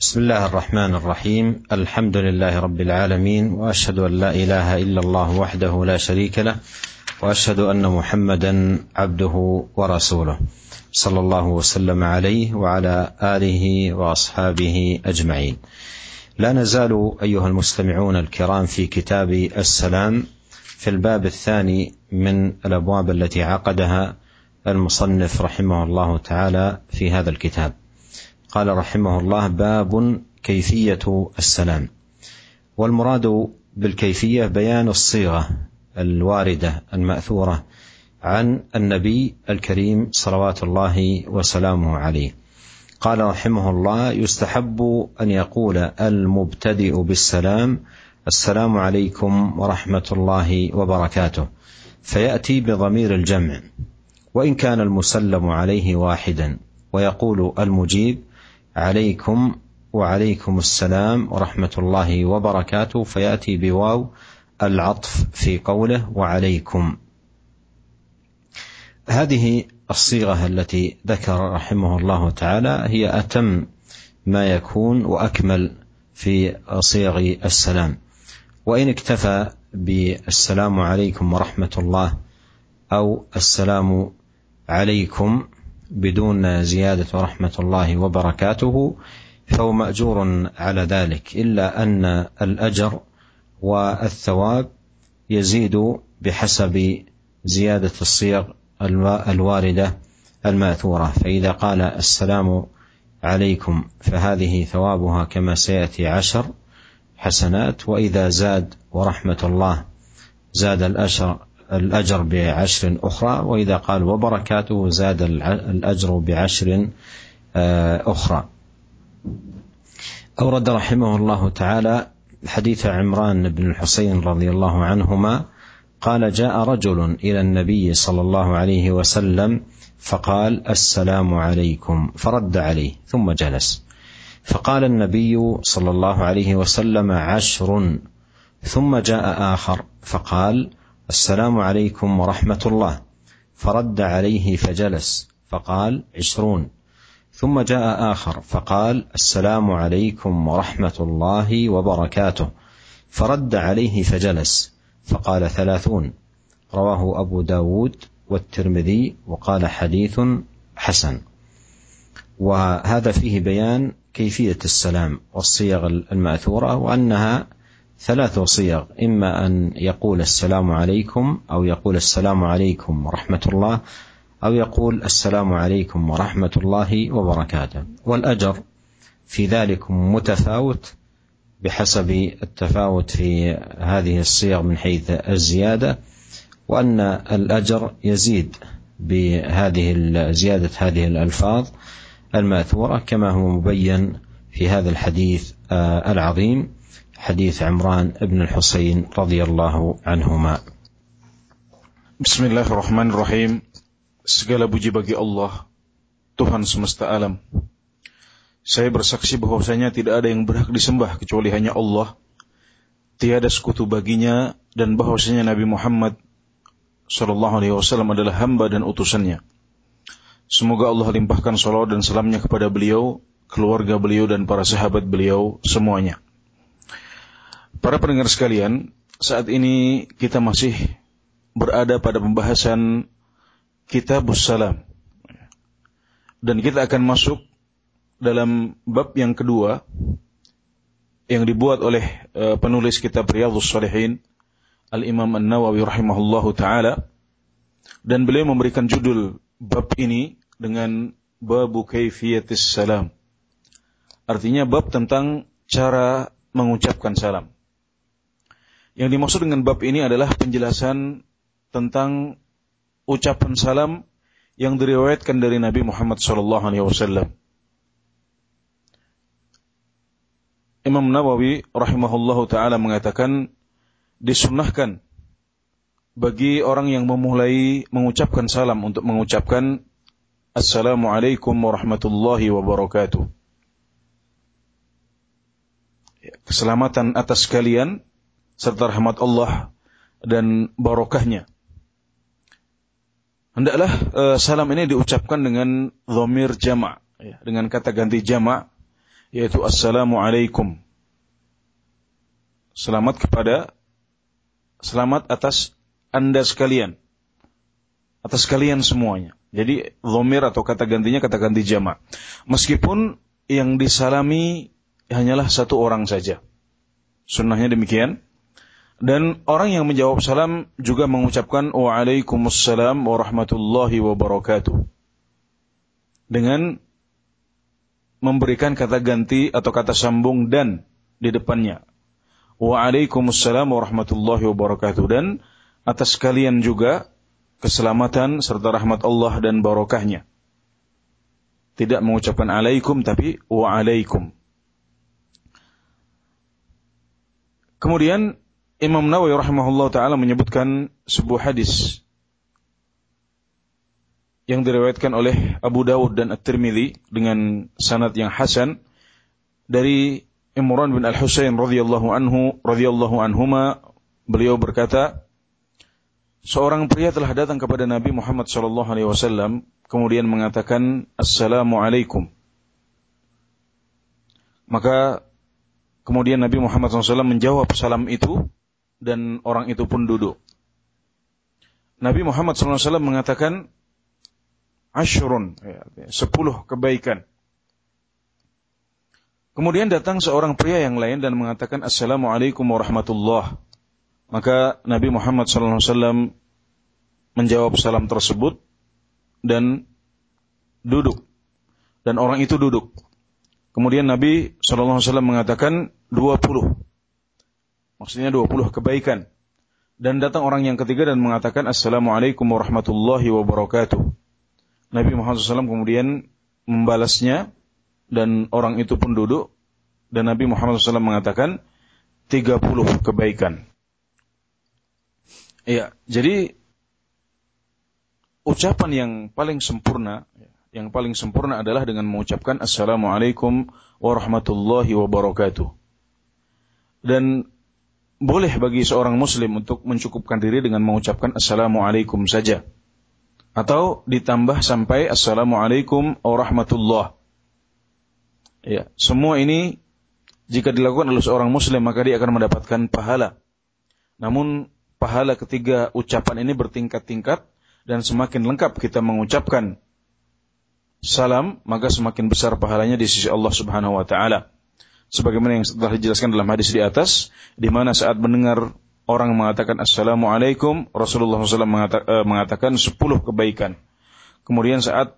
بسم الله الرحمن الرحيم الحمد لله رب العالمين واشهد ان لا اله الا الله وحده لا شريك له واشهد ان محمدا عبده ورسوله صلى الله وسلم عليه وعلى اله واصحابه اجمعين لا نزال ايها المستمعون الكرام في كتاب السلام في الباب الثاني من الابواب التي عقدها المصنف رحمه الله تعالى في هذا الكتاب قال رحمه الله باب كيفية السلام. والمراد بالكيفية بيان الصيغة الواردة المأثورة عن النبي الكريم صلوات الله وسلامه عليه. قال رحمه الله يستحب أن يقول المبتدئ بالسلام السلام عليكم ورحمة الله وبركاته. فيأتي بضمير الجمع وإن كان المسلم عليه واحدا ويقول المجيب عليكم وعليكم السلام ورحمة الله وبركاته. فيأتي بواو العطف في قوله وعليكم. هذه الصيغة التي ذكر رحمه الله تعالى هي أتم ما يكون وأكمل في صيغ السلام. وإن اكتفى بالسلام عليكم ورحمة الله أو السلام عليكم بدون زيادة رحمة الله وبركاته فهو مأجور على ذلك إلا أن الأجر والثواب يزيد بحسب زيادة الصيغ الواردة المأثورة. فإذا قال السلام عليكم فهذه ثوابها كما سيأتي عشر حسنات وإذا زاد ورحمة الله زاد الأجر الأجر بعشر أخرى وإذا قال وبركاته زاد الأجر بعشر أخرى. أورد رحمه الله تعالى حديث عمران بن الحسين رضي الله عنهما قال جاء رجل إلى النبي صلى الله عليه وسلم فقال السلام عليكم فرد عليه ثم جلس. فقال النبي صلى الله عليه وسلم عشر ثم جاء آخر فقال السلام عليكم ورحمة الله. فرد عليه فجلس فقال عشرون. ثم جاء آخر فقال السلام عليكم ورحمة الله وبركاته. فرد عليه فجلس فقال ثلاثون. رواه أبو داود والترمذي وقال حديث حسن. وهذا فيه بيان كيفية السلام والصيغ المأثورة وأنها ثلاث صيغ إما أن يقول السلام عليكم أو يقول السلام عليكم ورحمة الله أو يقول السلام عليكم ورحمة الله وبركاته. والأجر في ذلك متفاوت بحسب التفاوت في هذه الصيغ من حيث الزيادة وأن الأجر يزيد بهذه زيادة هذه الألفاظ الماثورة كما هو مبين في هذا الحديث العظيم. حديث عمران بن الحسين رضي الله عنهما. بسم الله الرحمن الرحيم. Segala puji bagi Allah, Tuhan semesta alam. Saya bersaksi bahwasanya tidak ada yang berhak disembah kecuali hanya Allah. Tiada sekutu baginya dan bahwasanya Nabi Muhammad sallallahu alaihi wasallam adalah hamba dan utusannya. Semoga Allah limpahkan salawat dan salamnya kepada beliau, keluarga beliau dan para sahabat beliau semuanya. Para pendengar sekalian, saat ini kita masih berada pada pembahasan Kitabus Salam. Dan kita akan masuk dalam bab yang kedua yang dibuat oleh uh, penulis kitab Riyadhus Shalihin Al-Imam An-Nawawi rahimahullahu taala dan beliau memberikan judul bab ini dengan babu kaifiyatis salam. Artinya bab tentang cara mengucapkan salam. Yang dimaksud dengan bab ini adalah penjelasan tentang ucapan salam yang diriwayatkan dari Nabi Muhammad sallallahu alaihi wasallam. Imam Nawawi rahimahullahu taala mengatakan disunnahkan bagi orang yang memulai mengucapkan salam untuk mengucapkan Assalamualaikum warahmatullahi wabarakatuh. Ya, keselamatan atas kalian serta rahmat Allah dan barokahnya. Hendaklah uh, salam ini diucapkan dengan dhamir jama' ya, dengan kata ganti jama' yaitu assalamu alaikum. Selamat kepada selamat atas Anda sekalian. Atas kalian semuanya. Jadi zomir atau kata gantinya kata ganti jama. Meskipun yang disalami hanyalah satu orang saja. Sunnahnya demikian. Dan orang yang menjawab salam juga mengucapkan Waalaikumsalam warahmatullahi wabarakatuh. Dengan memberikan kata ganti atau kata sambung dan di depannya. Waalaikumsalam warahmatullahi wabarakatuh. Dan atas kalian juga keselamatan serta rahmat Allah dan barokahnya. Tidak mengucapkan alaikum tapi waalaikum. Kemudian Imam Nawawi rahimahullah taala menyebutkan sebuah hadis yang diriwayatkan oleh Abu Dawud dan At-Tirmidzi dengan sanad yang hasan dari Imran bin Al-Husain radhiyallahu anhu radhiyallahu anhuma. Beliau berkata seorang pria telah datang kepada Nabi Muhammad sallallahu alaihi wasallam kemudian mengatakan assalamualaikum maka kemudian Nabi Muhammad SAW menjawab salam itu dan orang itu pun duduk. Nabi Muhammad SAW mengatakan ashrun, ya, sepuluh kebaikan. Kemudian datang seorang pria yang lain dan mengatakan Assalamualaikum warahmatullah. Maka Nabi Muhammad SAW menjawab salam tersebut dan duduk. Dan orang itu duduk. Kemudian Nabi SAW mengatakan 20 Maksudnya 20 kebaikan. Dan datang orang yang ketiga dan mengatakan Assalamualaikum warahmatullahi wabarakatuh. Nabi Muhammad SAW kemudian membalasnya dan orang itu pun duduk dan Nabi Muhammad SAW mengatakan 30 kebaikan. Iya, jadi ucapan yang paling sempurna, yang paling sempurna adalah dengan mengucapkan Assalamualaikum warahmatullahi wabarakatuh. Dan boleh bagi seorang muslim untuk mencukupkan diri dengan mengucapkan assalamualaikum saja. Atau ditambah sampai assalamualaikum warahmatullah. Ya semua ini jika dilakukan oleh seorang muslim maka dia akan mendapatkan pahala. Namun pahala ketiga ucapan ini bertingkat-tingkat dan semakin lengkap kita mengucapkan salam maka semakin besar pahalanya di sisi Allah Subhanahu wa taala sebagaimana yang telah dijelaskan dalam hadis di atas, di mana saat mendengar orang mengatakan Assalamualaikum, Rasulullah SAW eh, mengatakan sepuluh kebaikan. Kemudian saat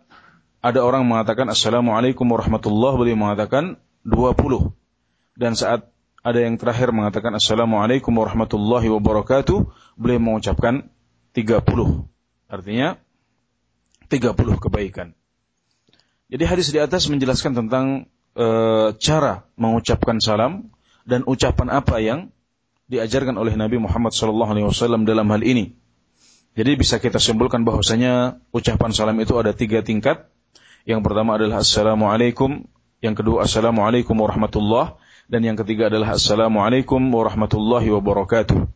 ada orang mengatakan Assalamualaikum warahmatullahi beliau mengatakan dua puluh. Dan saat ada yang terakhir mengatakan Assalamualaikum warahmatullahi wabarakatuh, beliau mengucapkan tiga puluh. Artinya tiga puluh kebaikan. Jadi hadis di atas menjelaskan tentang e, cara mengucapkan salam dan ucapan apa yang diajarkan oleh Nabi Muhammad SAW dalam hal ini. Jadi bisa kita simpulkan bahwasanya ucapan salam itu ada tiga tingkat. Yang pertama adalah Assalamualaikum, yang kedua Assalamualaikum warahmatullah, dan yang ketiga adalah Assalamualaikum warahmatullahi wabarakatuh.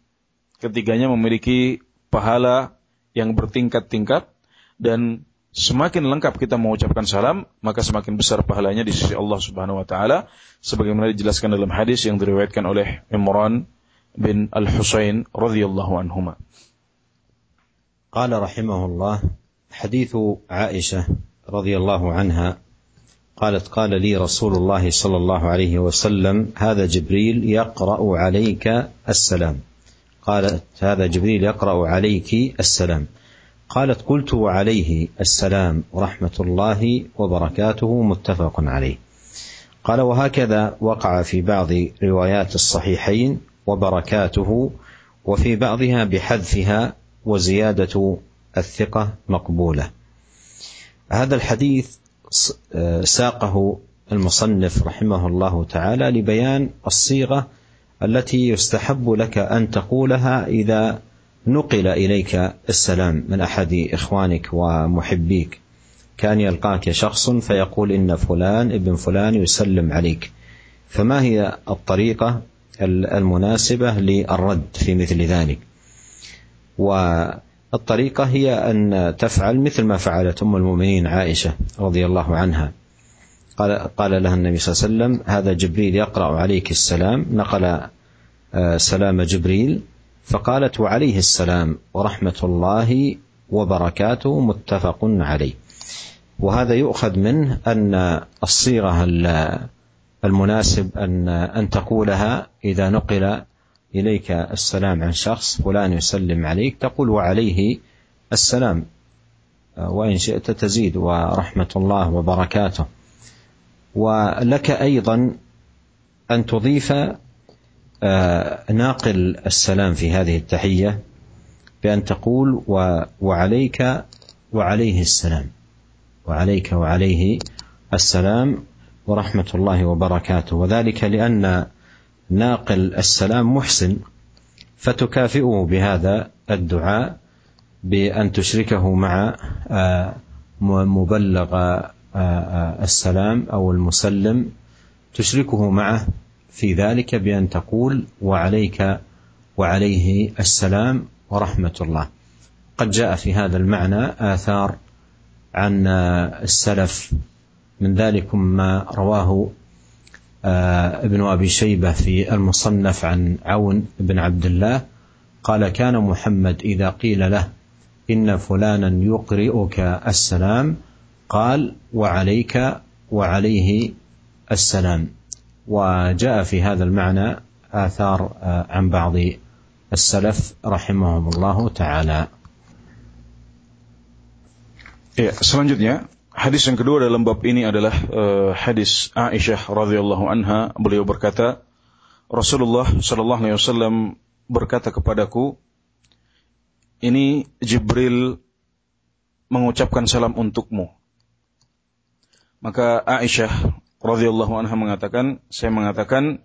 Ketiganya memiliki pahala yang bertingkat-tingkat dan semakin lengkap kita mengucapkan salam, maka semakin besar pahalanya di sisi Allah Subhanahu wa taala sebagaimana dijelaskan dalam hadis yang diriwayatkan oleh Imran bin Al-Husain radhiyallahu anhuma. قال رحمه الله حديث عائشة رضي الله عنها قالت قال لي رسول الله صلى الله عليه وسلم هذا جبريل يقرأ عليك السلام قالت هذا جبريل يقرأ عليك السلام قالت قلت وعليه السلام ورحمة الله وبركاته متفق عليه. قال وهكذا وقع في بعض روايات الصحيحين وبركاته وفي بعضها بحذفها وزيادة الثقة مقبولة. هذا الحديث ساقه المصنف رحمه الله تعالى لبيان الصيغة التي يستحب لك أن تقولها إذا نقل إليك السلام من أحد إخوانك ومحبيك. كان يلقاك شخص فيقول إن فلان ابن فلان يسلم عليك. فما هي الطريقة المناسبة للرد في مثل ذلك؟ والطريقة هي أن تفعل مثل ما فعلت أم المؤمنين عائشة رضي الله عنها. قال, قال لها النبي صلى الله عليه وسلم هذا جبريل يقرأ عليك السلام. نقل سلام جبريل فقالت وعليه السلام ورحمة الله وبركاته متفق عليه. وهذا يؤخذ منه أن الصيغة المناسب أن أن تقولها إذا نقل إليك السلام عن شخص فلان يسلم عليك تقول وعليه السلام وإن شئت تزيد ورحمة الله وبركاته. ولك أيضا أن تضيف ناقل السلام في هذه التحية بأن تقول وعليك وعليه السلام. وعليك وعليه السلام ورحمة الله وبركاته. وذلك لأن ناقل السلام محسن فتكافئه بهذا الدعاء بأن تشركه مع مبلغ السلام أو المسلم تشركه معه في ذلك بأن تقول وعليك وعليه السلام ورحمة الله. قد جاء في هذا المعنى آثار عن السلف من ذلكم ما رواه ابن أبي شيبة في المصنف عن عون بن عبد الله قال كان محمد إذا قيل له إن فلانا يقرئك السلام قال وعليك وعليه السلام وجاء في هذا المعنى اثار عن بعض السلف رحمهم الله تعالى Ya, selanjutnya hadis yang kedua dalam bab ini adalah uh, hadis Aisyah radhiyallahu anha. Beliau berkata, Rasulullah shallallahu alaihi wasallam berkata kepadaku, ini Jibril mengucapkan salam untukmu. Maka Aisyah radhiyallahu anha mengatakan, saya mengatakan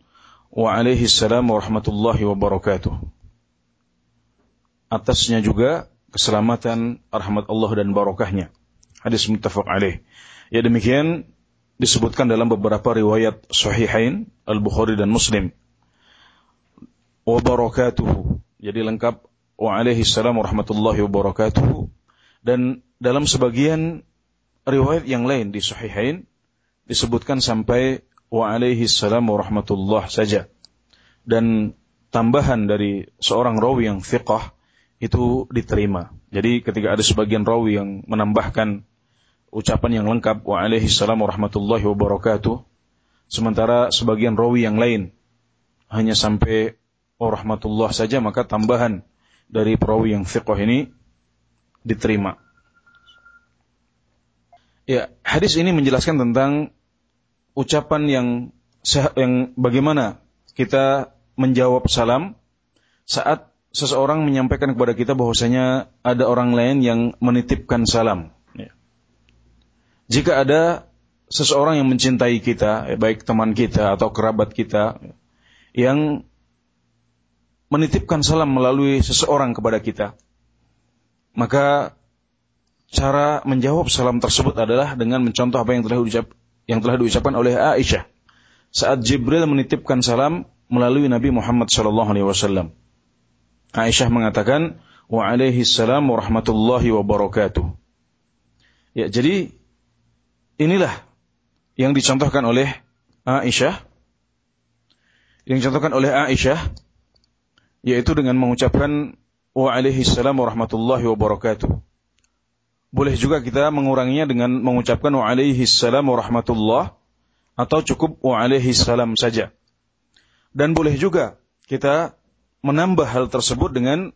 wa alaihi salam warahmatullahi wabarakatuh. Atasnya juga keselamatan, rahmat Allah dan barokahnya. Hadis muttafaq alaih. Ya demikian disebutkan dalam beberapa riwayat sahihain Al-Bukhari dan Muslim. Wa barakatuhu. Jadi lengkap wa alaihi salam warahmatullahi wabarakatuh. Dan dalam sebagian riwayat yang lain di sahihain disebutkan sampai wa alaihi salam warahmatullah saja. Dan tambahan dari seorang rawi yang fiqah itu diterima. Jadi ketika ada sebagian rawi yang menambahkan ucapan yang lengkap wa alaihi salam warahmatullahi wabarakatuh sementara sebagian rawi yang lain hanya sampai oh rahmatullah saja maka tambahan dari perawi yang fiqh ini diterima. Ya, hadis ini menjelaskan tentang ucapan yang yang bagaimana kita menjawab salam saat seseorang menyampaikan kepada kita bahwasanya ada orang lain yang menitipkan salam. Ya. Jika ada seseorang yang mencintai kita, ya, baik teman kita atau kerabat kita, yang menitipkan salam melalui seseorang kepada kita, maka cara menjawab salam tersebut adalah dengan mencontoh apa yang telah diucap yang telah diucapkan oleh Aisyah saat Jibril menitipkan salam melalui Nabi Muhammad SAW. Aisyah mengatakan, wa alaihi salam warahmatullahi wabarakatuh. Ya, jadi inilah yang dicontohkan oleh Aisyah. Yang dicontohkan oleh Aisyah yaitu dengan mengucapkan wa alaihi salam warahmatullahi wabarakatuh. Boleh juga kita menguranginya dengan mengucapkan wa alaihi salam warahmatullah atau cukup wa alaihi salam saja. Dan boleh juga kita menambah hal tersebut dengan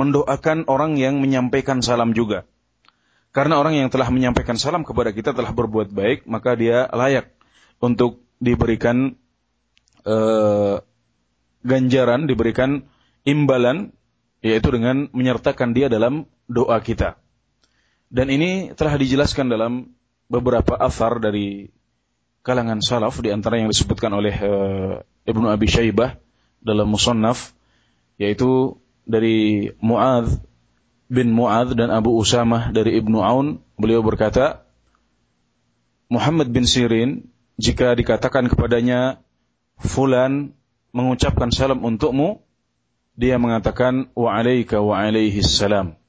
mendoakan orang yang menyampaikan salam juga. Karena orang yang telah menyampaikan salam kepada kita telah berbuat baik, maka dia layak untuk diberikan uh, ganjaran, diberikan imbalan, yaitu dengan menyertakan dia dalam doa kita. Dan ini telah dijelaskan dalam beberapa afar dari kalangan salaf, di antara yang disebutkan oleh uh, Ibnu Abi Syaibah dalam Musannaf yaitu dari Muadz bin Muadz dan Abu Usamah dari Ibnu Aun. Beliau berkata Muhammad bin Sirin jika dikatakan kepadanya fulan mengucapkan salam untukmu dia mengatakan wa alaika wa alaihi salam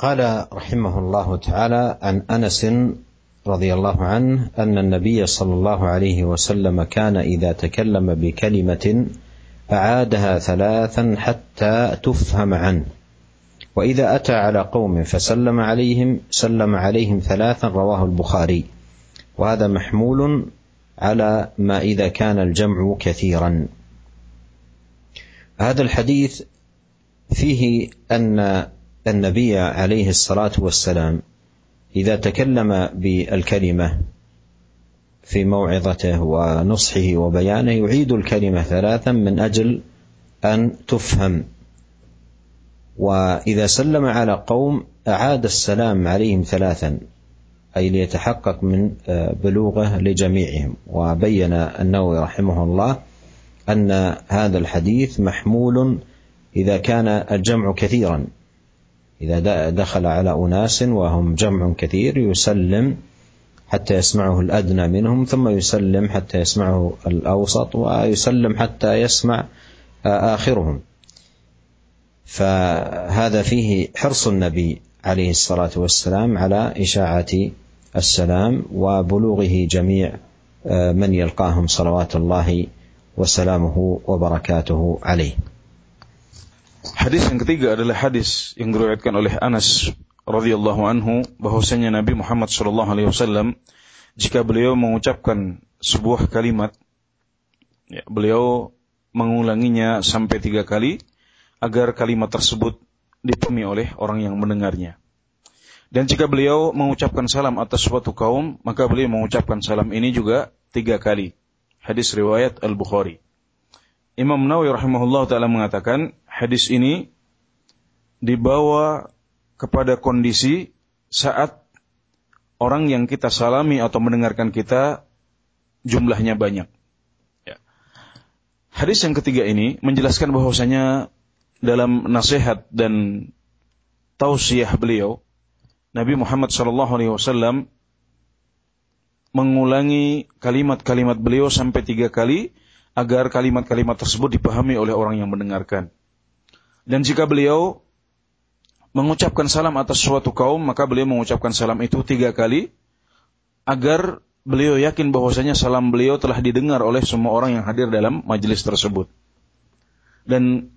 قال رحمه الله تعالى عن أنس رضي الله عنه أن النبي صلى الله عليه وسلم كان إذا تكلم بكلمة أعادها ثلاثا حتى تفهم عنه. وإذا أتى على قوم فسلم عليهم سلم عليهم ثلاثا رواه البخاري. وهذا محمول على ما إذا كان الجمع كثيرا. هذا الحديث فيه أن النبي عليه الصلاة والسلام إذا تكلم بالكلمة في موعظته ونصحه وبيانه يعيد الكلمة ثلاثا من أجل أن تفهم. وإذا سلم على قوم أعاد السلام عليهم ثلاثا أي ليتحقق من بلوغه لجميعهم. وبين النووي رحمه الله أن هذا الحديث محمول إذا كان الجمع كثيرا. إذا دخل على أناس وهم جمع كثير يسلم حتى يسمعه الأدنى منهم ثم يسلم حتى يسمعه الأوسط ويسلم حتى يسمع آخرهم. فهذا فيه حرص النبي عليه الصلاة والسلام على إشاعة السلام وبلوغه جميع من يلقاهم صلوات الله وسلامه وبركاته عليه. Hadis yang ketiga adalah hadis yang diriwayatkan oleh Anas radhiyallahu anhu bahwasanya Nabi Muhammad sallallahu alaihi wasallam jika beliau mengucapkan sebuah kalimat ya, beliau mengulanginya sampai tiga kali agar kalimat tersebut dipahami oleh orang yang mendengarnya. Dan jika beliau mengucapkan salam atas suatu kaum, maka beliau mengucapkan salam ini juga tiga kali. Hadis riwayat Al-Bukhari. Imam Nawawi rahimahullah taala mengatakan hadis ini dibawa kepada kondisi saat orang yang kita salami atau mendengarkan kita jumlahnya banyak. Ya. Hadis yang ketiga ini menjelaskan bahwasanya dalam nasihat dan tausiah beliau Nabi Muhammad SAW mengulangi kalimat-kalimat beliau sampai tiga kali agar kalimat-kalimat tersebut dipahami oleh orang yang mendengarkan. Dan jika beliau mengucapkan salam atas suatu kaum, maka beliau mengucapkan salam itu tiga kali, agar beliau yakin bahwasanya salam beliau telah didengar oleh semua orang yang hadir dalam majelis tersebut. Dan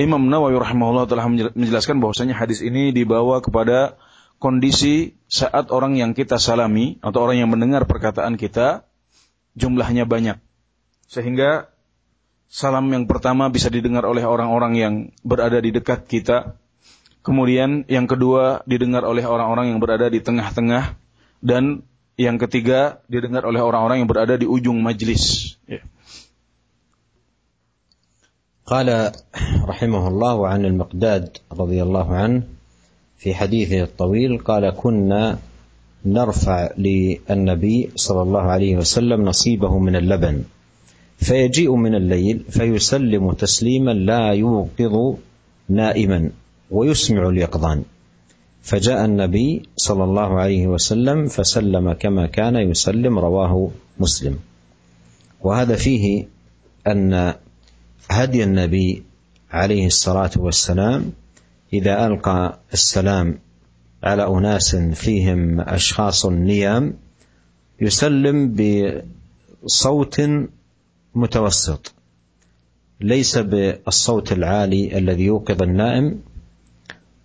Imam Nawawi rahimahullah telah menjelaskan bahwasanya hadis ini dibawa kepada kondisi saat orang yang kita salami atau orang yang mendengar perkataan kita jumlahnya banyak sehingga salam yang pertama bisa didengar oleh orang-orang yang berada di dekat kita. Kemudian yang kedua didengar oleh orang-orang yang berada di tengah-tengah. Dan yang ketiga didengar oleh orang-orang yang berada di ujung majlis. Ya. قال رحمه الله عن المقداد رضي الله عنه في حديثه الطويل قال كنا نرفع للنبي صلى الله عليه وسلم نصيبه من اللبن فيجيء من الليل فيسلم تسليما لا يوقظ نائما ويسمع اليقظان. فجاء النبي صلى الله عليه وسلم فسلم كما كان يسلم رواه مسلم. وهذا فيه أن هدي النبي عليه الصلاة والسلام إذا ألقى السلام على أناس فيهم أشخاص نيام يسلم بصوت متوسط. ليس بالصوت العالي الذي يوقظ النائم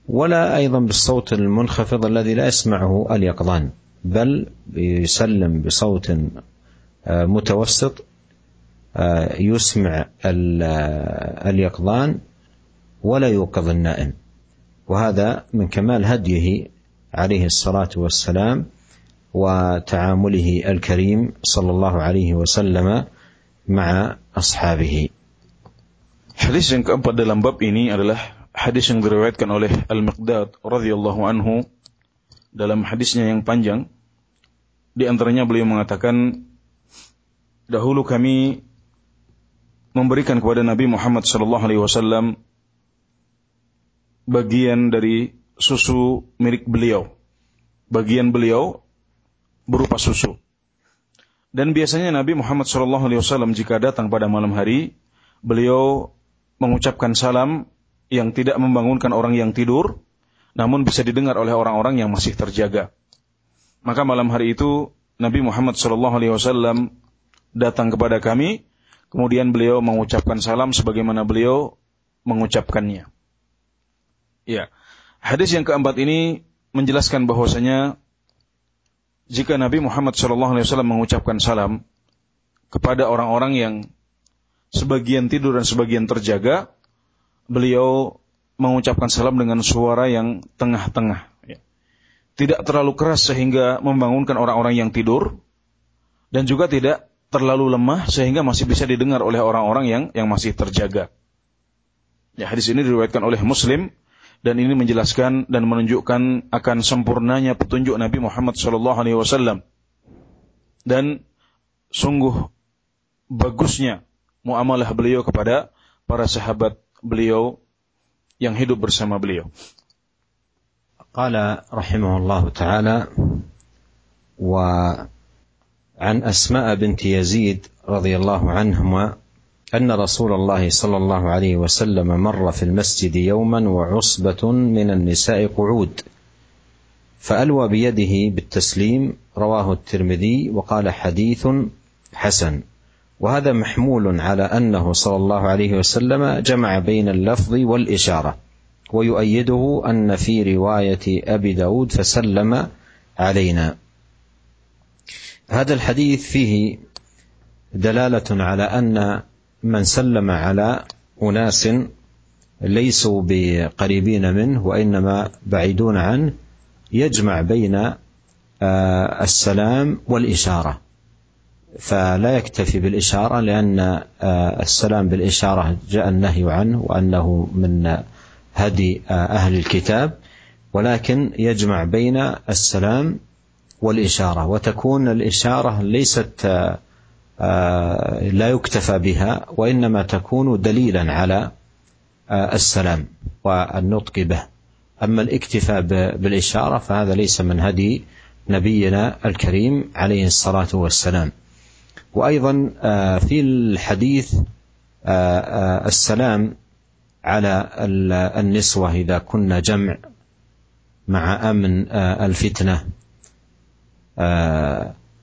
ولا أيضا بالصوت المنخفض الذي لا يسمعه اليقظان بل يسلم بصوت متوسط يسمع اليقظان ولا يوقظ النائم. وهذا من كمال هديه عليه الصلاة والسلام وتعامله الكريم صلى الله عليه وسلم ma'a ashabihi. Hadis yang keempat dalam bab ini adalah hadis yang diriwayatkan oleh Al-Miqdad radhiyallahu anhu dalam hadisnya yang panjang di antaranya beliau mengatakan dahulu kami memberikan kepada Nabi Muhammad sallallahu alaihi wasallam bagian dari susu milik beliau. Bagian beliau berupa susu. Dan biasanya Nabi Muhammad SAW jika datang pada malam hari, beliau mengucapkan salam yang tidak membangunkan orang yang tidur, namun bisa didengar oleh orang-orang yang masih terjaga. Maka malam hari itu Nabi Muhammad Wasallam datang kepada kami, kemudian beliau mengucapkan salam sebagaimana beliau mengucapkannya. Ya, hadis yang keempat ini menjelaskan bahwasanya jika Nabi Muhammad Wasallam mengucapkan salam kepada orang-orang yang sebagian tidur dan sebagian terjaga, beliau mengucapkan salam dengan suara yang tengah-tengah tidak terlalu keras sehingga membangunkan orang-orang yang tidur dan juga tidak terlalu lemah sehingga masih bisa didengar oleh orang-orang yang yang masih terjaga. Ya, hadis ini diriwayatkan oleh Muslim dan ini menjelaskan dan menunjukkan akan sempurnanya petunjuk Nabi Muhammad sallallahu alaihi wasallam. Dan sungguh bagusnya muamalah beliau kepada para sahabat beliau yang hidup bersama beliau. Qala rahimahullahu taala wa an Asma binti Yazid radhiyallahu anhuma أن رسول الله صلى الله عليه وسلم مر في المسجد يوما وعصبة من النساء قعود فألوى بيده بالتسليم رواه الترمذي وقال حديث حسن. وهذا محمول على أنه صلى الله عليه وسلم جمع بين اللفظ والإشارة ويؤيده أن في رواية أبي داود فسلم علينا. هذا الحديث فيه دلالة على أن من سلم على أناس ليسوا بقريبين منه وإنما بعيدون عنه يجمع بين السلام والإشارة. فلا يكتفي بالإشارة لأن السلام بالإشارة جاء النهي عنه وأنه من هدي أهل الكتاب ولكن يجمع بين السلام والإشارة وتكون الإشارة ليست لا يكتفى بها وإنما تكون دليلا على السلام والنطق به. أما الاكتفاء بالإشارة فهذا ليس من هدي نبينا الكريم عليه الصلاة والسلام. وأيضا في الحديث السلام على النسوة إذا كنا جمع مع أمن الفتنة.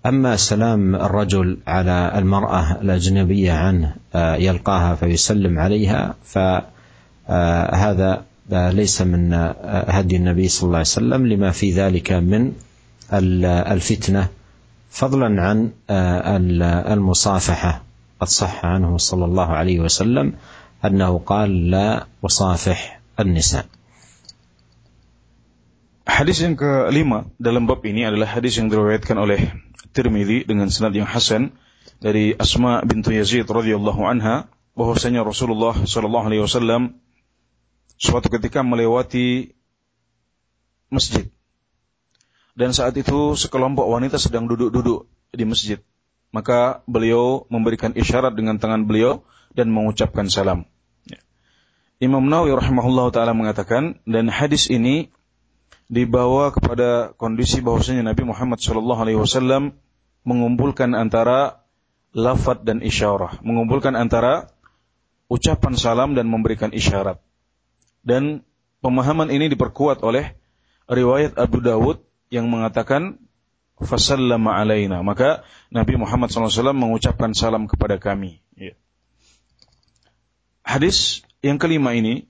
أما سلام الرجل على المرأة الأجنبية عنه يلقاها فيسلم عليها فهذا ليس من هدي النبي صلى الله عليه وسلم لما في ذلك من الفتنة فضلا عن المصافحة. قد صح عنه صلى الله عليه وسلم أنه قال لا أصافح النساء. Hadis yang kelima dalam bab ini adalah hadis yang diriwayatkan oleh Tirmidzi dengan sanad yang hasan dari Asma bintu Yazid radhiyallahu anha bahwasanya Rasulullah sallallahu alaihi wasallam suatu ketika melewati masjid. Dan saat itu sekelompok wanita sedang duduk-duduk di masjid. Maka beliau memberikan isyarat dengan tangan beliau dan mengucapkan salam. Imam Nawawi rahimahullah taala mengatakan dan hadis ini dibawa kepada kondisi bahwasanya Nabi Muhammad wasallam mengumpulkan antara lafaz dan isyarah, mengumpulkan antara ucapan salam dan memberikan isyarat. Dan pemahaman ini diperkuat oleh riwayat Abu Dawud yang mengatakan fasallama alaina. Maka Nabi Muhammad SAW mengucapkan salam kepada kami. Ya. Hadis yang kelima ini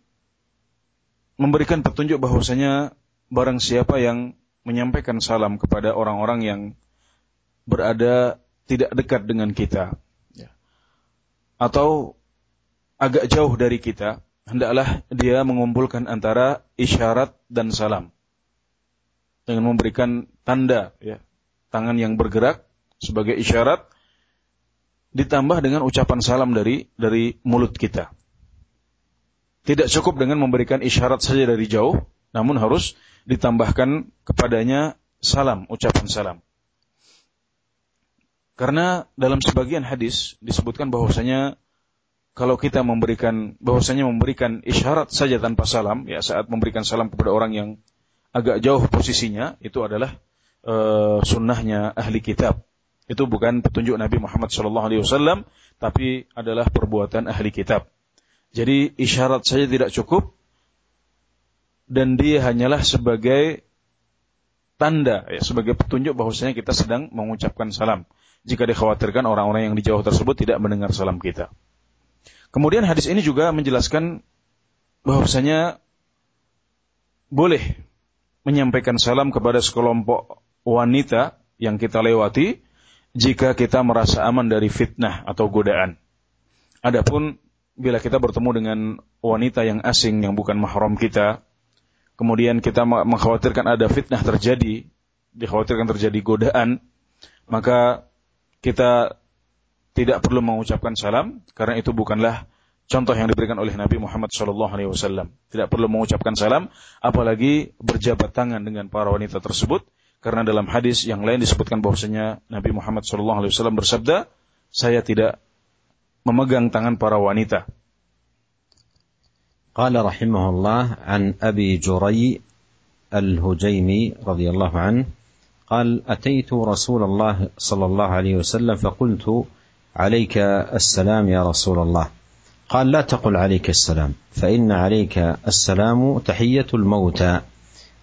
memberikan petunjuk bahwasanya barang siapa yang menyampaikan salam kepada orang-orang yang berada tidak dekat dengan kita ya, atau agak jauh dari kita, hendaklah dia mengumpulkan antara isyarat dan salam dengan memberikan tanda ya, tangan yang bergerak sebagai isyarat ditambah dengan ucapan salam dari dari mulut kita. Tidak cukup dengan memberikan isyarat saja dari jauh, namun harus ditambahkan kepadanya salam, ucapan salam. Karena dalam sebagian hadis disebutkan bahwasanya kalau kita memberikan bahwasanya memberikan isyarat saja tanpa salam, ya saat memberikan salam kepada orang yang agak jauh posisinya, itu adalah e, sunnahnya ahli kitab. Itu bukan petunjuk Nabi Muhammad SAW, tapi adalah perbuatan ahli kitab. Jadi isyarat saja tidak cukup dan dia hanyalah sebagai tanda ya sebagai petunjuk bahwasanya kita sedang mengucapkan salam jika dikhawatirkan orang-orang yang di jauh tersebut tidak mendengar salam kita. Kemudian hadis ini juga menjelaskan bahwasanya boleh menyampaikan salam kepada sekelompok wanita yang kita lewati jika kita merasa aman dari fitnah atau godaan. Adapun bila kita bertemu dengan wanita yang asing yang bukan mahram kita, kemudian kita mengkhawatirkan ada fitnah terjadi, dikhawatirkan terjadi godaan, maka kita tidak perlu mengucapkan salam karena itu bukanlah contoh yang diberikan oleh Nabi Muhammad SAW. Tidak perlu mengucapkan salam, apalagi berjabat tangan dengan para wanita tersebut, karena dalam hadis yang lain disebutkan bahwasanya Nabi Muhammad SAW bersabda, saya tidak memegang tangan para wanita. قال رحمه الله عن أبي جري الهجيمي رضي الله عنه قال أتيت رسول الله صلى الله عليه وسلم فقلت عليك السلام يا رسول الله. قال لا تقل عليك السلام فإن عليك السلام تحية الموتى.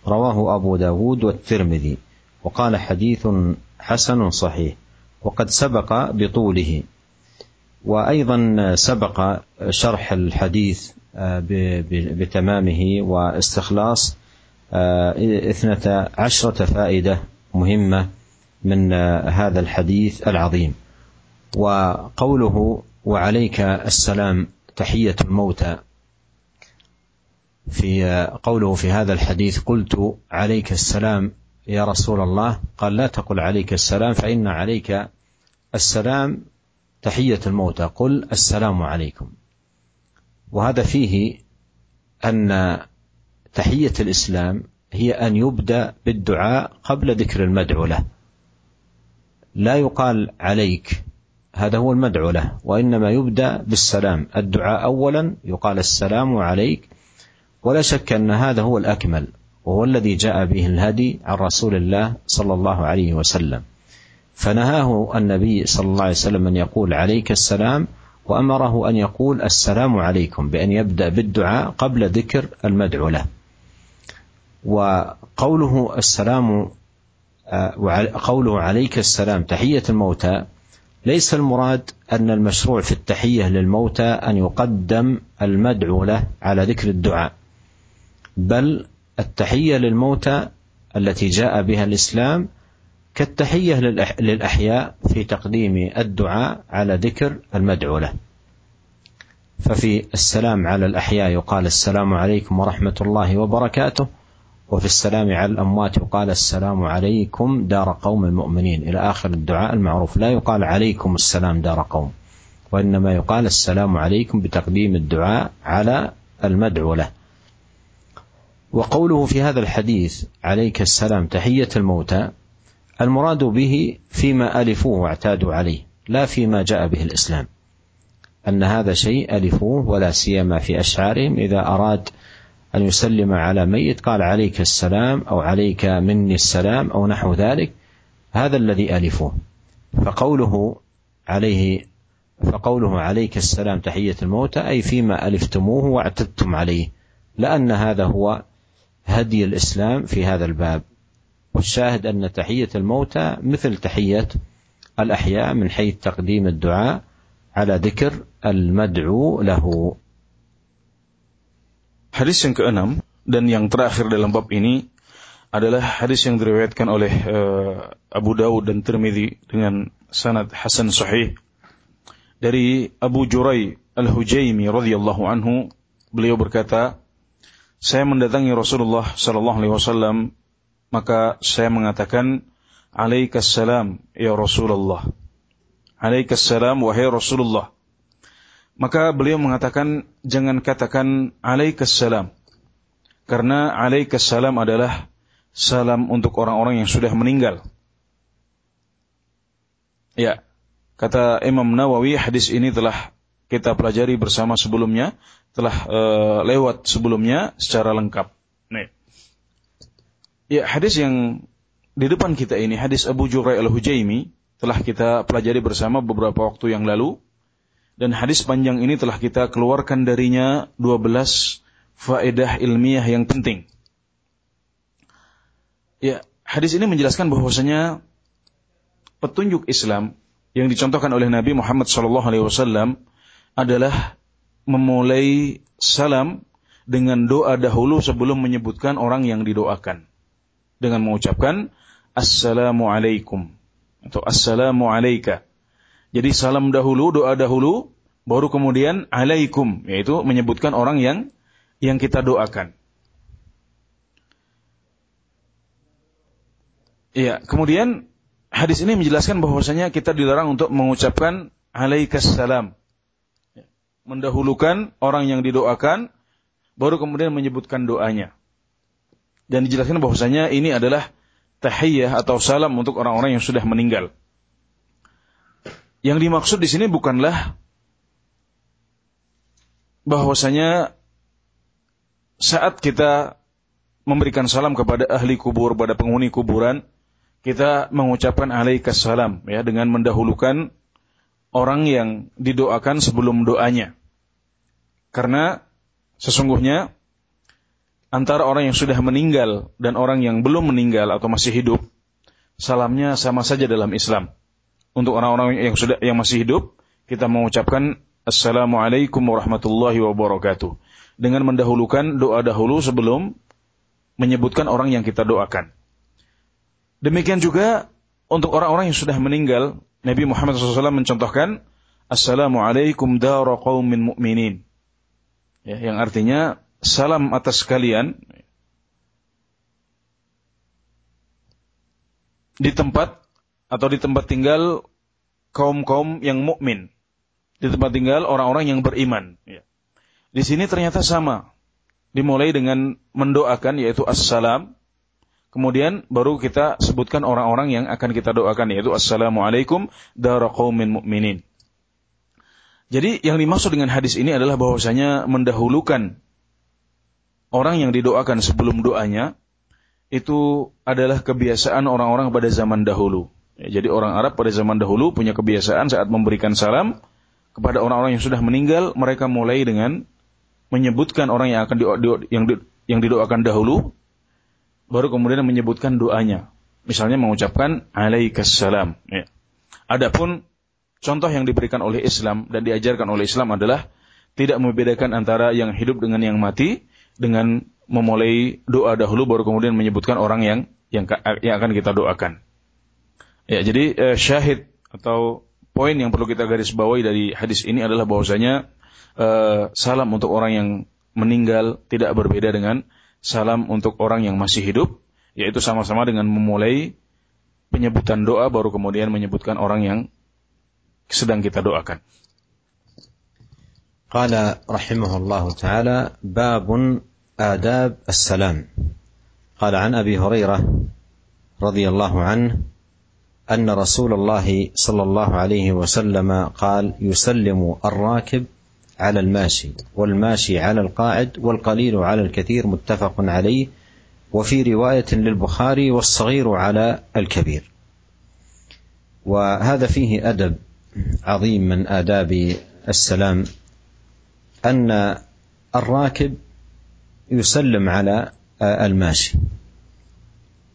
رواه أبو داود والترمذي وقال حديث حسن صحيح وقد سبق بطوله. وأيضا سبق شرح الحديث بتمامه واستخلاص اثنتا عشرة فائدة مهمة من هذا الحديث العظيم. وقوله وعليك السلام تحية الموتى في قوله في هذا الحديث قلت عليك السلام يا رسول الله قال لا تقل عليك السلام فإن عليك السلام تحية الموتى قل السلام عليكم وهذا فيه أن تحية الإسلام هي أن يبدأ بالدعاء قبل ذكر المدعو له. لا يقال عليك هذا هو المدعو له وإنما يبدأ بالسلام. الدعاء أولا يقال السلام عليك ولا شك أن هذا هو الأكمل وهو الذي جاء به الهدي عن رسول الله صلى الله عليه وسلم. فنهاه النبي صلى الله عليه وسلم أن يقول عليك السلام وأمره أن يقول السلام عليكم بأن يبدأ بالدعاء قبل ذكر المدعو له. وقوله السلام قوله عليك السلام تحية الموتى ليس المراد أن المشروع في التحية للموتى أن يقدم المدعو له على ذكر الدعاء بل التحية للموتى التي جاء بها الإسلام كالتحية للأحياء في تقديم الدعاء على ذكر المدعو له. ففي السلام على الأحياء يقال السلام عليكم ورحمة الله وبركاته وفي السلام على الأموات يقال السلام عليكم دار قوم المؤمنين. إلى آخر الدعاء المعروف لا يقال عليكم السلام دار قوم وإنما يقال السلام عليكم بتقديم الدعاء على المدعو له. وقوله في هذا الحديث عليك السلام تحية الموتى المراد به فيما ألفوه واعتادوا عليه لا فيما جاء به الإسلام. أن هذا شيء ألفوه ولا سيما في أشعارهم. إذا أراد أن يسلم على ميت قال عليك السلام أو عليك مني السلام أو نحو ذلك هذا الذي ألفوه. فقوله عليه فقوله عليك السلام تحية الموتى أي فيما ألفتموه واعتدتم عليه لأن هذا هو هدي الإسلام في هذا الباب. والشاهد أن تحية الموتى مثل تحية الأحياء من حيث تقديم الدعاء على ذكر المدعو له Hadis yang keenam dan yang terakhir dalam bab ini adalah hadis yang diriwayatkan oleh uh, Abu Dawud dan Tirmidzi dengan sanad hasan sahih dari Abu Jurai Al-Hujaimi radhiyallahu anhu beliau berkata saya mendatangi Rasulullah sallallahu alaihi wasallam maka saya mengatakan alaikassalam ya Rasulullah. Alaikassalam wahai Rasulullah. Maka beliau mengatakan jangan katakan alaikassalam karena alaikassalam adalah salam untuk orang-orang yang sudah meninggal. Ya kata Imam Nawawi hadis ini telah kita pelajari bersama sebelumnya, telah uh, lewat sebelumnya secara lengkap. Ya, hadis yang di depan kita ini, hadis Abu Jurai Al-Hujaimi, telah kita pelajari bersama beberapa waktu yang lalu. Dan hadis panjang ini telah kita keluarkan darinya 12 faedah ilmiah yang penting. Ya, hadis ini menjelaskan bahwasanya petunjuk Islam yang dicontohkan oleh Nabi Muhammad SAW adalah memulai salam dengan doa dahulu sebelum menyebutkan orang yang didoakan. Dengan mengucapkan Assalamualaikum atau Assalamu alaika. Jadi salam dahulu, doa dahulu, baru kemudian alaikum, yaitu menyebutkan orang yang yang kita doakan. Iya, kemudian hadis ini menjelaskan bahwasanya kita dilarang untuk mengucapkan alaikas salam. Mendahulukan orang yang didoakan baru kemudian menyebutkan doanya. Dan dijelaskan bahwasanya ini adalah tahiyah atau salam untuk orang-orang yang sudah meninggal. Yang dimaksud di sini bukanlah bahwasanya saat kita memberikan salam kepada ahli kubur, pada penghuni kuburan, kita mengucapkan alaikas salam ya dengan mendahulukan orang yang didoakan sebelum doanya. Karena Sesungguhnya antara orang yang sudah meninggal dan orang yang belum meninggal atau masih hidup, salamnya sama saja dalam Islam. Untuk orang-orang yang sudah yang masih hidup, kita mengucapkan Assalamualaikum warahmatullahi wabarakatuh. Dengan mendahulukan doa dahulu sebelum menyebutkan orang yang kita doakan. Demikian juga untuk orang-orang yang sudah meninggal, Nabi Muhammad SAW mencontohkan Assalamualaikum dara qaumin mu'minin ya, yang artinya salam atas kalian di tempat atau di tempat tinggal kaum-kaum yang mukmin, di tempat tinggal orang-orang yang beriman. Ya. Di sini ternyata sama, dimulai dengan mendoakan yaitu assalam, kemudian baru kita sebutkan orang-orang yang akan kita doakan yaitu assalamualaikum dara qaumin mu'minin. Jadi yang dimaksud dengan hadis ini adalah bahwasanya mendahulukan orang yang didoakan sebelum doanya itu adalah kebiasaan orang-orang pada zaman dahulu. Ya, jadi orang Arab pada zaman dahulu punya kebiasaan saat memberikan salam kepada orang-orang yang sudah meninggal, mereka mulai dengan menyebutkan orang yang akan di, yang, di, yang didoakan dahulu, baru kemudian menyebutkan doanya. Misalnya mengucapkan alaikas salam. Ya. Adapun Contoh yang diberikan oleh Islam dan diajarkan oleh Islam adalah tidak membedakan antara yang hidup dengan yang mati dengan memulai doa dahulu baru kemudian menyebutkan orang yang yang, yang akan kita doakan. Ya, jadi eh, syahid atau poin yang perlu kita garis bawahi dari hadis ini adalah bahwasanya eh, salam untuk orang yang meninggal tidak berbeda dengan salam untuk orang yang masih hidup, yaitu sama-sama dengan memulai penyebutan doa baru kemudian menyebutkan orang yang sedang kita doakan. قال رحمه الله تعالى باب آداب السلام. قال عن أبي هريرة رضي الله عنه أن رسول الله صلى الله عليه وسلم قال يسلم الراكب على الماشي والماشي على القاعد والقليل على الكثير متفق عليه. وفي رواية للبخاري والصغير على الكبير. وهذا فيه أدب عظيم من آداب السلام أن الراكب يسلم على الماشي.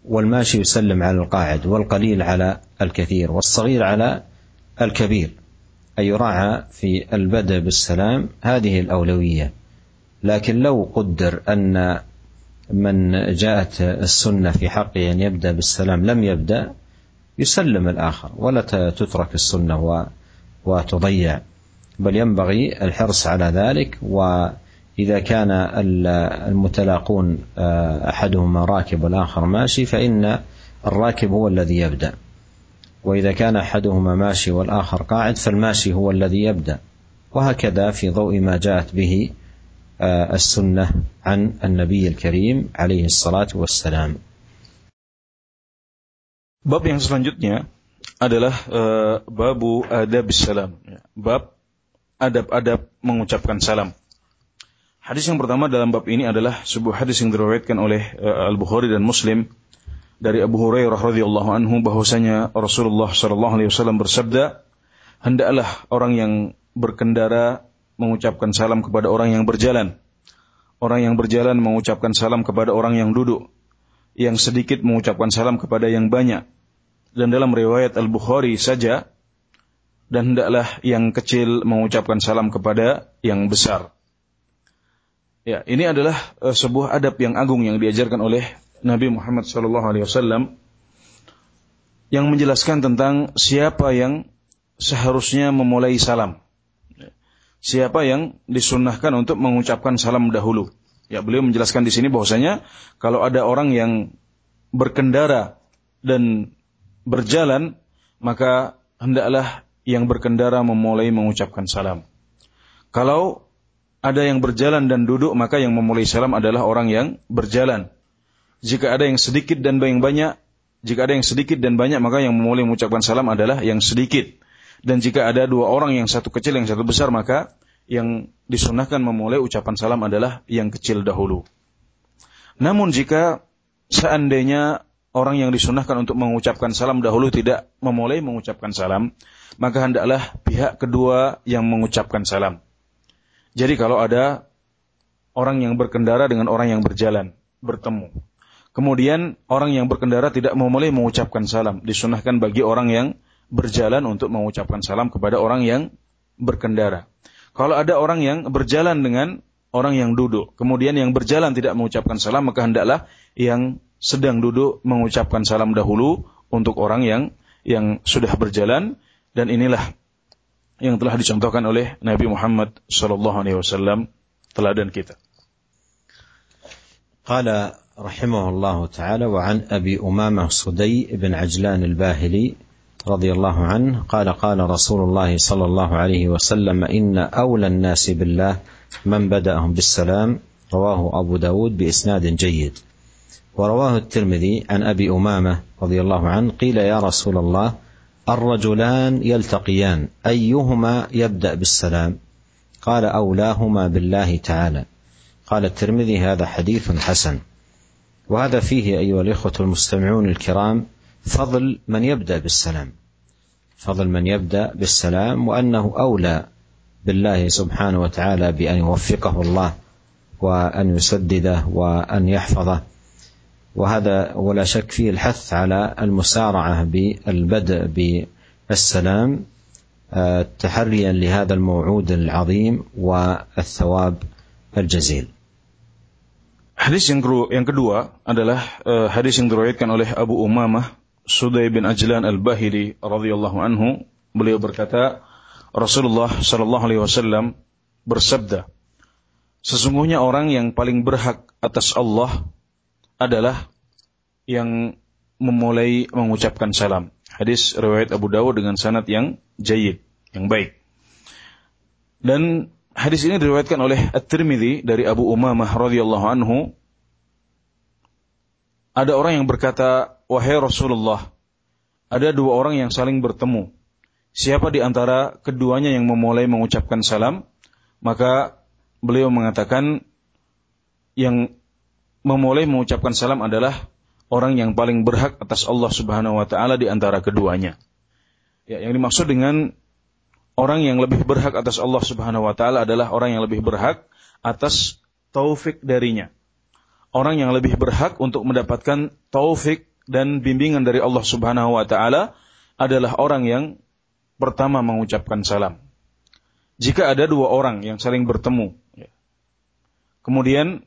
والماشي يسلم على القاعد والقليل على الكثير والصغير على الكبير. أي يراعى في البدء بالسلام هذه الأولوية. لكن لو قدر أن من جاءت السنة في حقه أن يبدأ بالسلام لم يبدأ يسلم الآخر ولا تترك السنة وتضيع. بل ينبغي الحرص على ذلك وإذا كان المتلاقون أحدهما راكب والآخر ماشي فإن الراكب هو الذي يبدأ وإذا كان أحدهما ماشي والآخر قاعد فالماشي هو الذي يبدأ وهكذا في ضوء ما جاءت به السنة عن النبي الكريم عليه الصلاة والسلام Bab yang selanjutnya adalah uh, babu adab. Ya. Bab adab-adab mengucapkan salam. Hadis yang pertama dalam bab ini adalah sebuah hadis yang diriwayatkan oleh uh, Al-Bukhari dan Muslim dari Abu Hurairah radhiyallahu anhu bahwasanya Rasulullah sallallahu alaihi wasallam bersabda, "Hendaklah orang yang berkendara mengucapkan salam kepada orang yang berjalan. Orang yang berjalan mengucapkan salam kepada orang yang duduk yang sedikit mengucapkan salam kepada yang banyak. Dan dalam riwayat Al-Bukhari saja, dan hendaklah yang kecil mengucapkan salam kepada yang besar. Ya, ini adalah uh, sebuah adab yang agung yang diajarkan oleh Nabi Muhammad SAW yang menjelaskan tentang siapa yang seharusnya memulai salam. Siapa yang disunnahkan untuk mengucapkan salam dahulu. Ya, beliau menjelaskan di sini bahwasanya kalau ada orang yang berkendara dan berjalan, maka hendaklah yang berkendara memulai mengucapkan salam. Kalau ada yang berjalan dan duduk, maka yang memulai salam adalah orang yang berjalan. Jika ada yang sedikit dan yang banyak, jika ada yang sedikit dan banyak, maka yang memulai mengucapkan salam adalah yang sedikit. Dan jika ada dua orang yang satu kecil, yang satu besar, maka yang disunahkan memulai ucapan salam adalah yang kecil dahulu. Namun jika seandainya orang yang disunahkan untuk mengucapkan salam dahulu tidak memulai mengucapkan salam, maka hendaklah pihak kedua yang mengucapkan salam. Jadi kalau ada orang yang berkendara dengan orang yang berjalan, bertemu. Kemudian orang yang berkendara tidak memulai mengucapkan salam. Disunahkan bagi orang yang berjalan untuk mengucapkan salam kepada orang yang berkendara. Kalau ada orang yang berjalan dengan orang yang duduk, kemudian yang berjalan tidak mengucapkan salam, maka hendaklah yang sedang duduk mengucapkan salam dahulu untuk orang yang yang sudah berjalan dan inilah yang telah dicontohkan oleh Nabi Muhammad sallallahu alaihi wasallam teladan kita. قال رحمه الله تعالى وعن أبي أمامة صدي بن عجلان الباهلي رضي الله عنه قال قال رسول الله صلى الله عليه وسلم إن أولى الناس بالله من بدأهم بالسلام رواه أبو داود بإسناد جيد ورواه الترمذي عن أبي أمامة رضي الله عنه قيل يا رسول الله الرجلان يلتقيان أيهما يبدأ بالسلام؟ قال أولاهما بالله تعالى. قال الترمذي هذا حديث حسن. وهذا فيه أيها الإخوة المستمعون الكرام فضل من يبدأ بالسلام. فضل من يبدأ بالسلام وأنه أولى بالله سبحانه وتعالى بأن يوفقه الله وأن يسدده وأن يحفظه. وهذا ولا شك فيه الحث على المسارعه بالبدء بالسلام آه، تحريا لهذا الموعود العظيم والثواب الجزيل Hadis yang kedua adalah uh, hadis yang diriwayatkan oleh Abu Umamah Sudai bin Ajlan Al-Bahili radhiyallahu anhu beliau berkata Rasulullah sallallahu alaihi wasallam bersabda Sesungguhnya orang yang paling berhak atas Allah adalah yang memulai mengucapkan salam. Hadis riwayat Abu Dawud dengan sanad yang jayid, yang baik. Dan hadis ini diriwayatkan oleh At-Tirmidzi dari Abu Umamah radhiyallahu anhu. Ada orang yang berkata, wahai Rasulullah, ada dua orang yang saling bertemu. Siapa di antara keduanya yang memulai mengucapkan salam, maka beliau mengatakan yang memulai mengucapkan salam adalah orang yang paling berhak atas Allah Subhanahu wa taala di antara keduanya. Ya, yang dimaksud dengan orang yang lebih berhak atas Allah Subhanahu wa taala adalah orang yang lebih berhak atas taufik darinya. Orang yang lebih berhak untuk mendapatkan taufik dan bimbingan dari Allah Subhanahu wa taala adalah orang yang pertama mengucapkan salam. Jika ada dua orang yang saling bertemu, ya. kemudian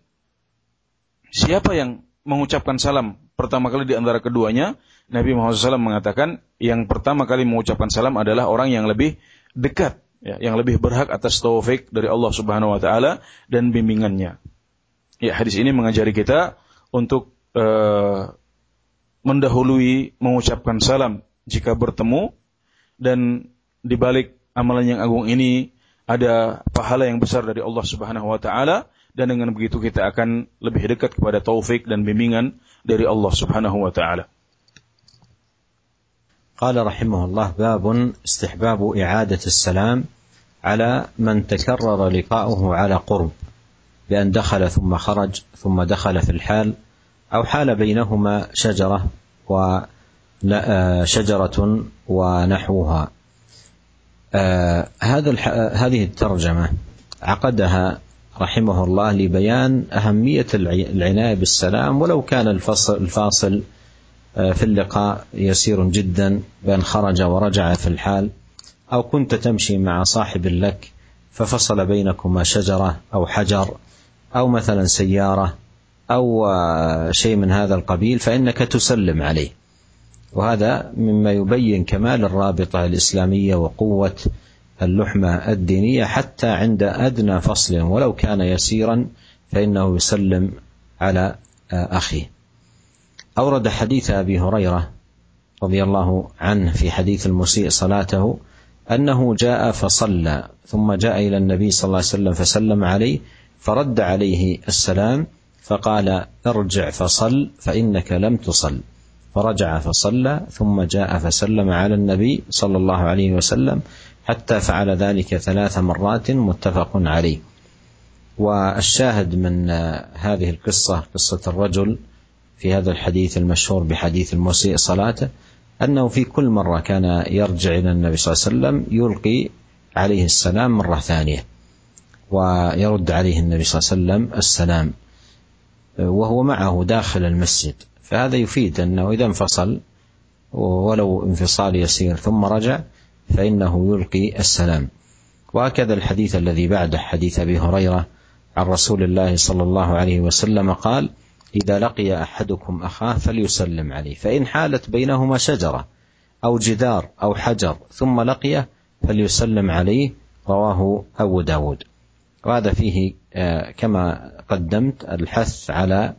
siapa yang mengucapkan salam pertama kali di antara keduanya, Nabi Muhammad SAW mengatakan yang pertama kali mengucapkan salam adalah orang yang lebih dekat, ya, yang lebih berhak atas taufik dari Allah Subhanahu Wa Taala dan bimbingannya. Ya, hadis ini mengajari kita untuk uh, mendahului mengucapkan salam jika bertemu dan di balik amalan yang agung ini ada pahala yang besar dari Allah Subhanahu wa taala dan dengan begitu kita akan lebih dekat kepada taufik dan bimbingan dari Allah Subhanahu wa taala. قال رحمه الله باب استحباب إعادة السلام على من تكرر لقاؤه على قرب بأن دخل ثم خرج ثم دخل في الحال أو حال بينهما شجرة وشجرة ونحوها هذا هذه الترجمة عقدها رحمه الله لبيان أهمية العناية بالسلام ولو كان الفصل الفاصل في اللقاء يسير جدا بأن خرج ورجع في الحال أو كنت تمشي مع صاحب لك ففصل بينكما شجرة أو حجر أو مثلا سيارة أو شيء من هذا القبيل فإنك تسلم عليه. وهذا مما يبين كمال الرابطة الإسلامية وقوة اللحمة الدينية حتى عند أدنى فصل ولو كان يسيرا فإنه يسلم على أخيه. أورد حديث أبي هريرة رضي الله عنه في حديث المسيء صلاته أنه جاء فصلى ثم جاء إلى النبي صلى الله عليه وسلم فسلم عليه فرد عليه السلام فقال ارجع فصل فإنك لم تصل. فرجع فصلى ثم جاء فسلم على النبي صلى الله عليه وسلم حتى فعل ذلك ثلاث مرات متفق عليه. والشاهد من هذه القصة قصة الرجل في هذا الحديث المشهور بحديث المسيء صلاته أنه في كل مرة كان يرجع إلى النبي صلى الله عليه وسلم يلقي عليه السلام مرة ثانية ويرد عليه النبي صلى الله عليه وسلم السلام وهو معه داخل المسجد. فهذا يفيد أنه إذا انفصل ولو انفصال يسير ثم رجع فإنه يلقي السلام. وهكذا الحديث الذي بعده حديث أبي هريرة عن رسول الله صلى الله عليه وسلم قال إذا لقي أحدكم أخاه فليسلم عليه فإن حالت بينهما شجرة أو جدار أو حجر ثم لقيه فليسلم عليه رواه أبو داود. وهذا فيه كما قدمت الحث على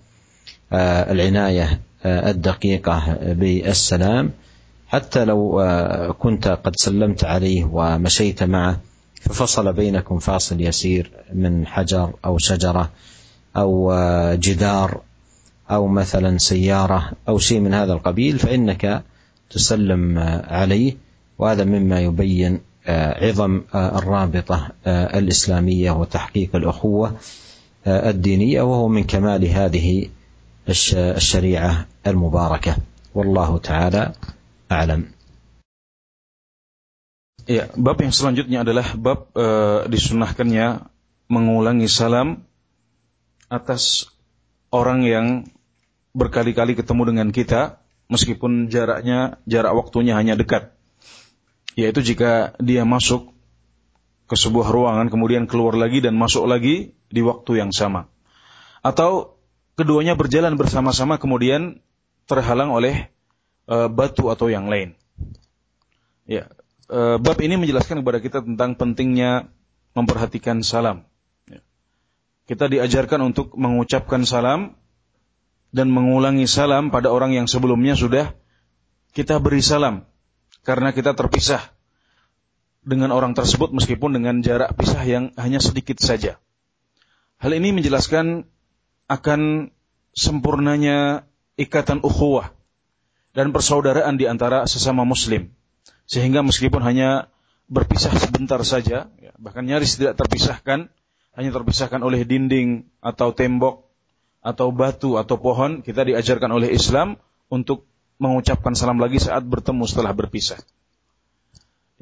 العناية الدقيقة بالسلام. حتى لو كنت قد سلمت عليه ومشيت معه ففصل بينكم فاصل يسير من حجر أو شجرة أو جدار أو مثلا سيارة أو شيء من هذا القبيل فإنك تسلم عليه. وهذا مما يبين عظم الرابطة الإسلامية وتحقيق الأخوة الدينية وهو من كمال هذه الشريعة المباركة. والله تعالى a'lam. Ya, bab yang selanjutnya adalah bab e, disunahkannya mengulangi salam atas orang yang berkali-kali ketemu dengan kita meskipun jaraknya jarak waktunya hanya dekat. Yaitu jika dia masuk ke sebuah ruangan kemudian keluar lagi dan masuk lagi di waktu yang sama. Atau keduanya berjalan bersama-sama kemudian terhalang oleh e, batu atau yang lain. Ya, e, bab ini menjelaskan kepada kita tentang pentingnya memperhatikan salam. Ya. Kita diajarkan untuk mengucapkan salam dan mengulangi salam pada orang yang sebelumnya sudah kita beri salam karena kita terpisah dengan orang tersebut meskipun dengan jarak pisah yang hanya sedikit saja. Hal ini menjelaskan akan sempurnanya ikatan ukhuwah dan persaudaraan di antara sesama muslim. Sehingga meskipun hanya berpisah sebentar saja, ya, bahkan nyaris tidak terpisahkan, hanya terpisahkan oleh dinding atau tembok atau batu atau pohon, kita diajarkan oleh Islam untuk mengucapkan salam lagi saat bertemu setelah berpisah.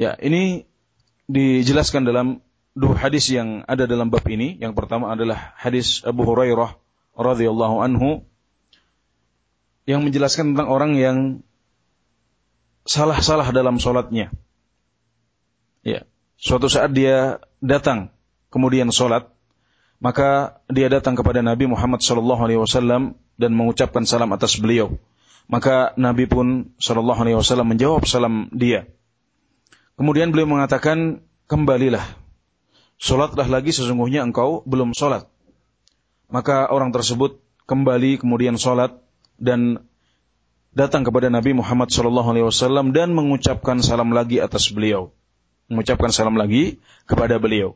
Ya, ini dijelaskan dalam dua hadis yang ada dalam bab ini. Yang pertama adalah hadis Abu Hurairah radhiyallahu anhu yang menjelaskan tentang orang yang salah-salah dalam sholatnya. Ya, suatu saat dia datang kemudian sholat, maka dia datang kepada Nabi Muhammad Wasallam dan mengucapkan salam atas beliau. Maka Nabi pun Wasallam menjawab salam dia. Kemudian beliau mengatakan, kembalilah, sholatlah lagi sesungguhnya engkau belum sholat. Maka orang tersebut kembali kemudian sholat dan datang kepada Nabi Muhammad SAW dan mengucapkan salam lagi atas beliau, mengucapkan salam lagi kepada beliau.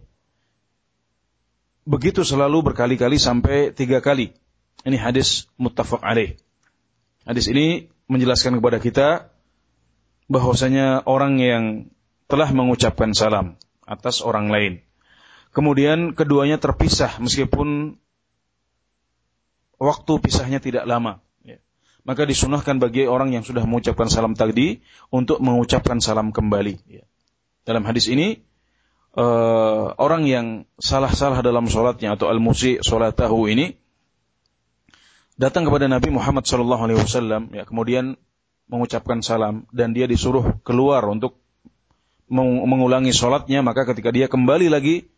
Begitu selalu berkali-kali sampai tiga kali. Ini hadis muttafaq alaih. Hadis ini menjelaskan kepada kita bahwasanya orang yang telah mengucapkan salam atas orang lain. Kemudian keduanya terpisah meskipun waktu pisahnya tidak lama maka disunahkan bagi orang yang sudah mengucapkan salam tadi untuk mengucapkan salam kembali. Ya. Dalam hadis ini, uh, orang yang salah-salah dalam sholatnya atau al-musi tahu ini datang kepada Nabi Muhammad Shallallahu Wasallam, ya kemudian mengucapkan salam dan dia disuruh keluar untuk mengulangi sholatnya, maka ketika dia kembali lagi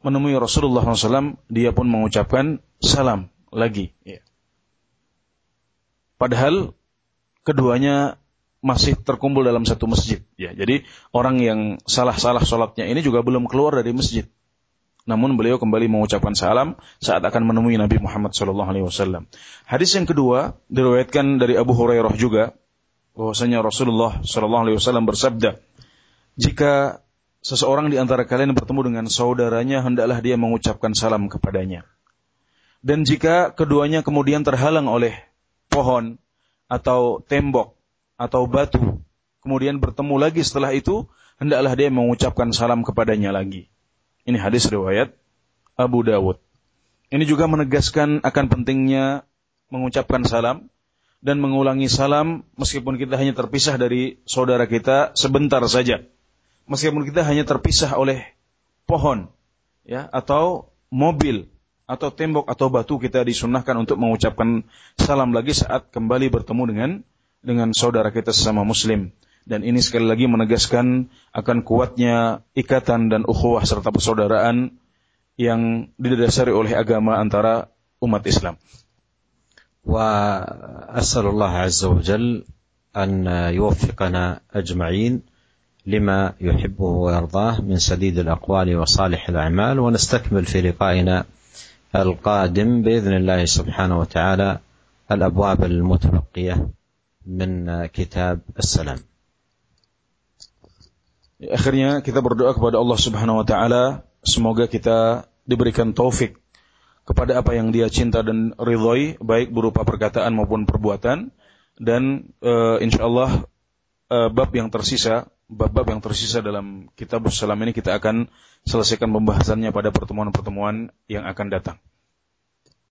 menemui Rasulullah SAW, dia pun mengucapkan salam lagi. Ya. Padahal keduanya masih terkumpul dalam satu masjid. Ya, jadi orang yang salah-salah sholatnya ini juga belum keluar dari masjid. Namun beliau kembali mengucapkan salam saat akan menemui Nabi Muhammad SAW. Hadis yang kedua diriwayatkan dari Abu Hurairah juga bahwasanya Rasulullah SAW bersabda, jika seseorang di antara kalian bertemu dengan saudaranya hendaklah dia mengucapkan salam kepadanya. Dan jika keduanya kemudian terhalang oleh pohon atau tembok atau batu, kemudian bertemu lagi setelah itu, hendaklah dia mengucapkan salam kepadanya lagi. Ini hadis riwayat Abu Dawud. Ini juga menegaskan akan pentingnya mengucapkan salam dan mengulangi salam meskipun kita hanya terpisah dari saudara kita sebentar saja. Meskipun kita hanya terpisah oleh pohon ya atau mobil atau tembok atau batu kita disunahkan untuk mengucapkan salam lagi saat kembali bertemu dengan dengan saudara kita sesama muslim. Dan ini sekali lagi menegaskan akan kuatnya ikatan dan ukhuwah serta persaudaraan yang didasari oleh agama antara umat Islam. وأسأل الله عز وجل أن يوفقنا أجمعين لما يحبه ويرضاه من سديد الأقوال وصالح الأعمال ونستكمل في لقائنا القادم بإذن الله سبحانه وتعالى الأبواب المتبقية من كتاب السلام Akhirnya kita berdoa kepada Allah Subhanahu wa taala semoga kita diberikan taufik kepada apa yang Dia cinta dan ridhoi baik berupa perkataan maupun perbuatan dan uh, insyaallah uh, bab yang tersisa bab-bab yang tersisa dalam kitab salam ini kita akan selesaikan pembahasannya pada pertemuan-pertemuan yang akan datang.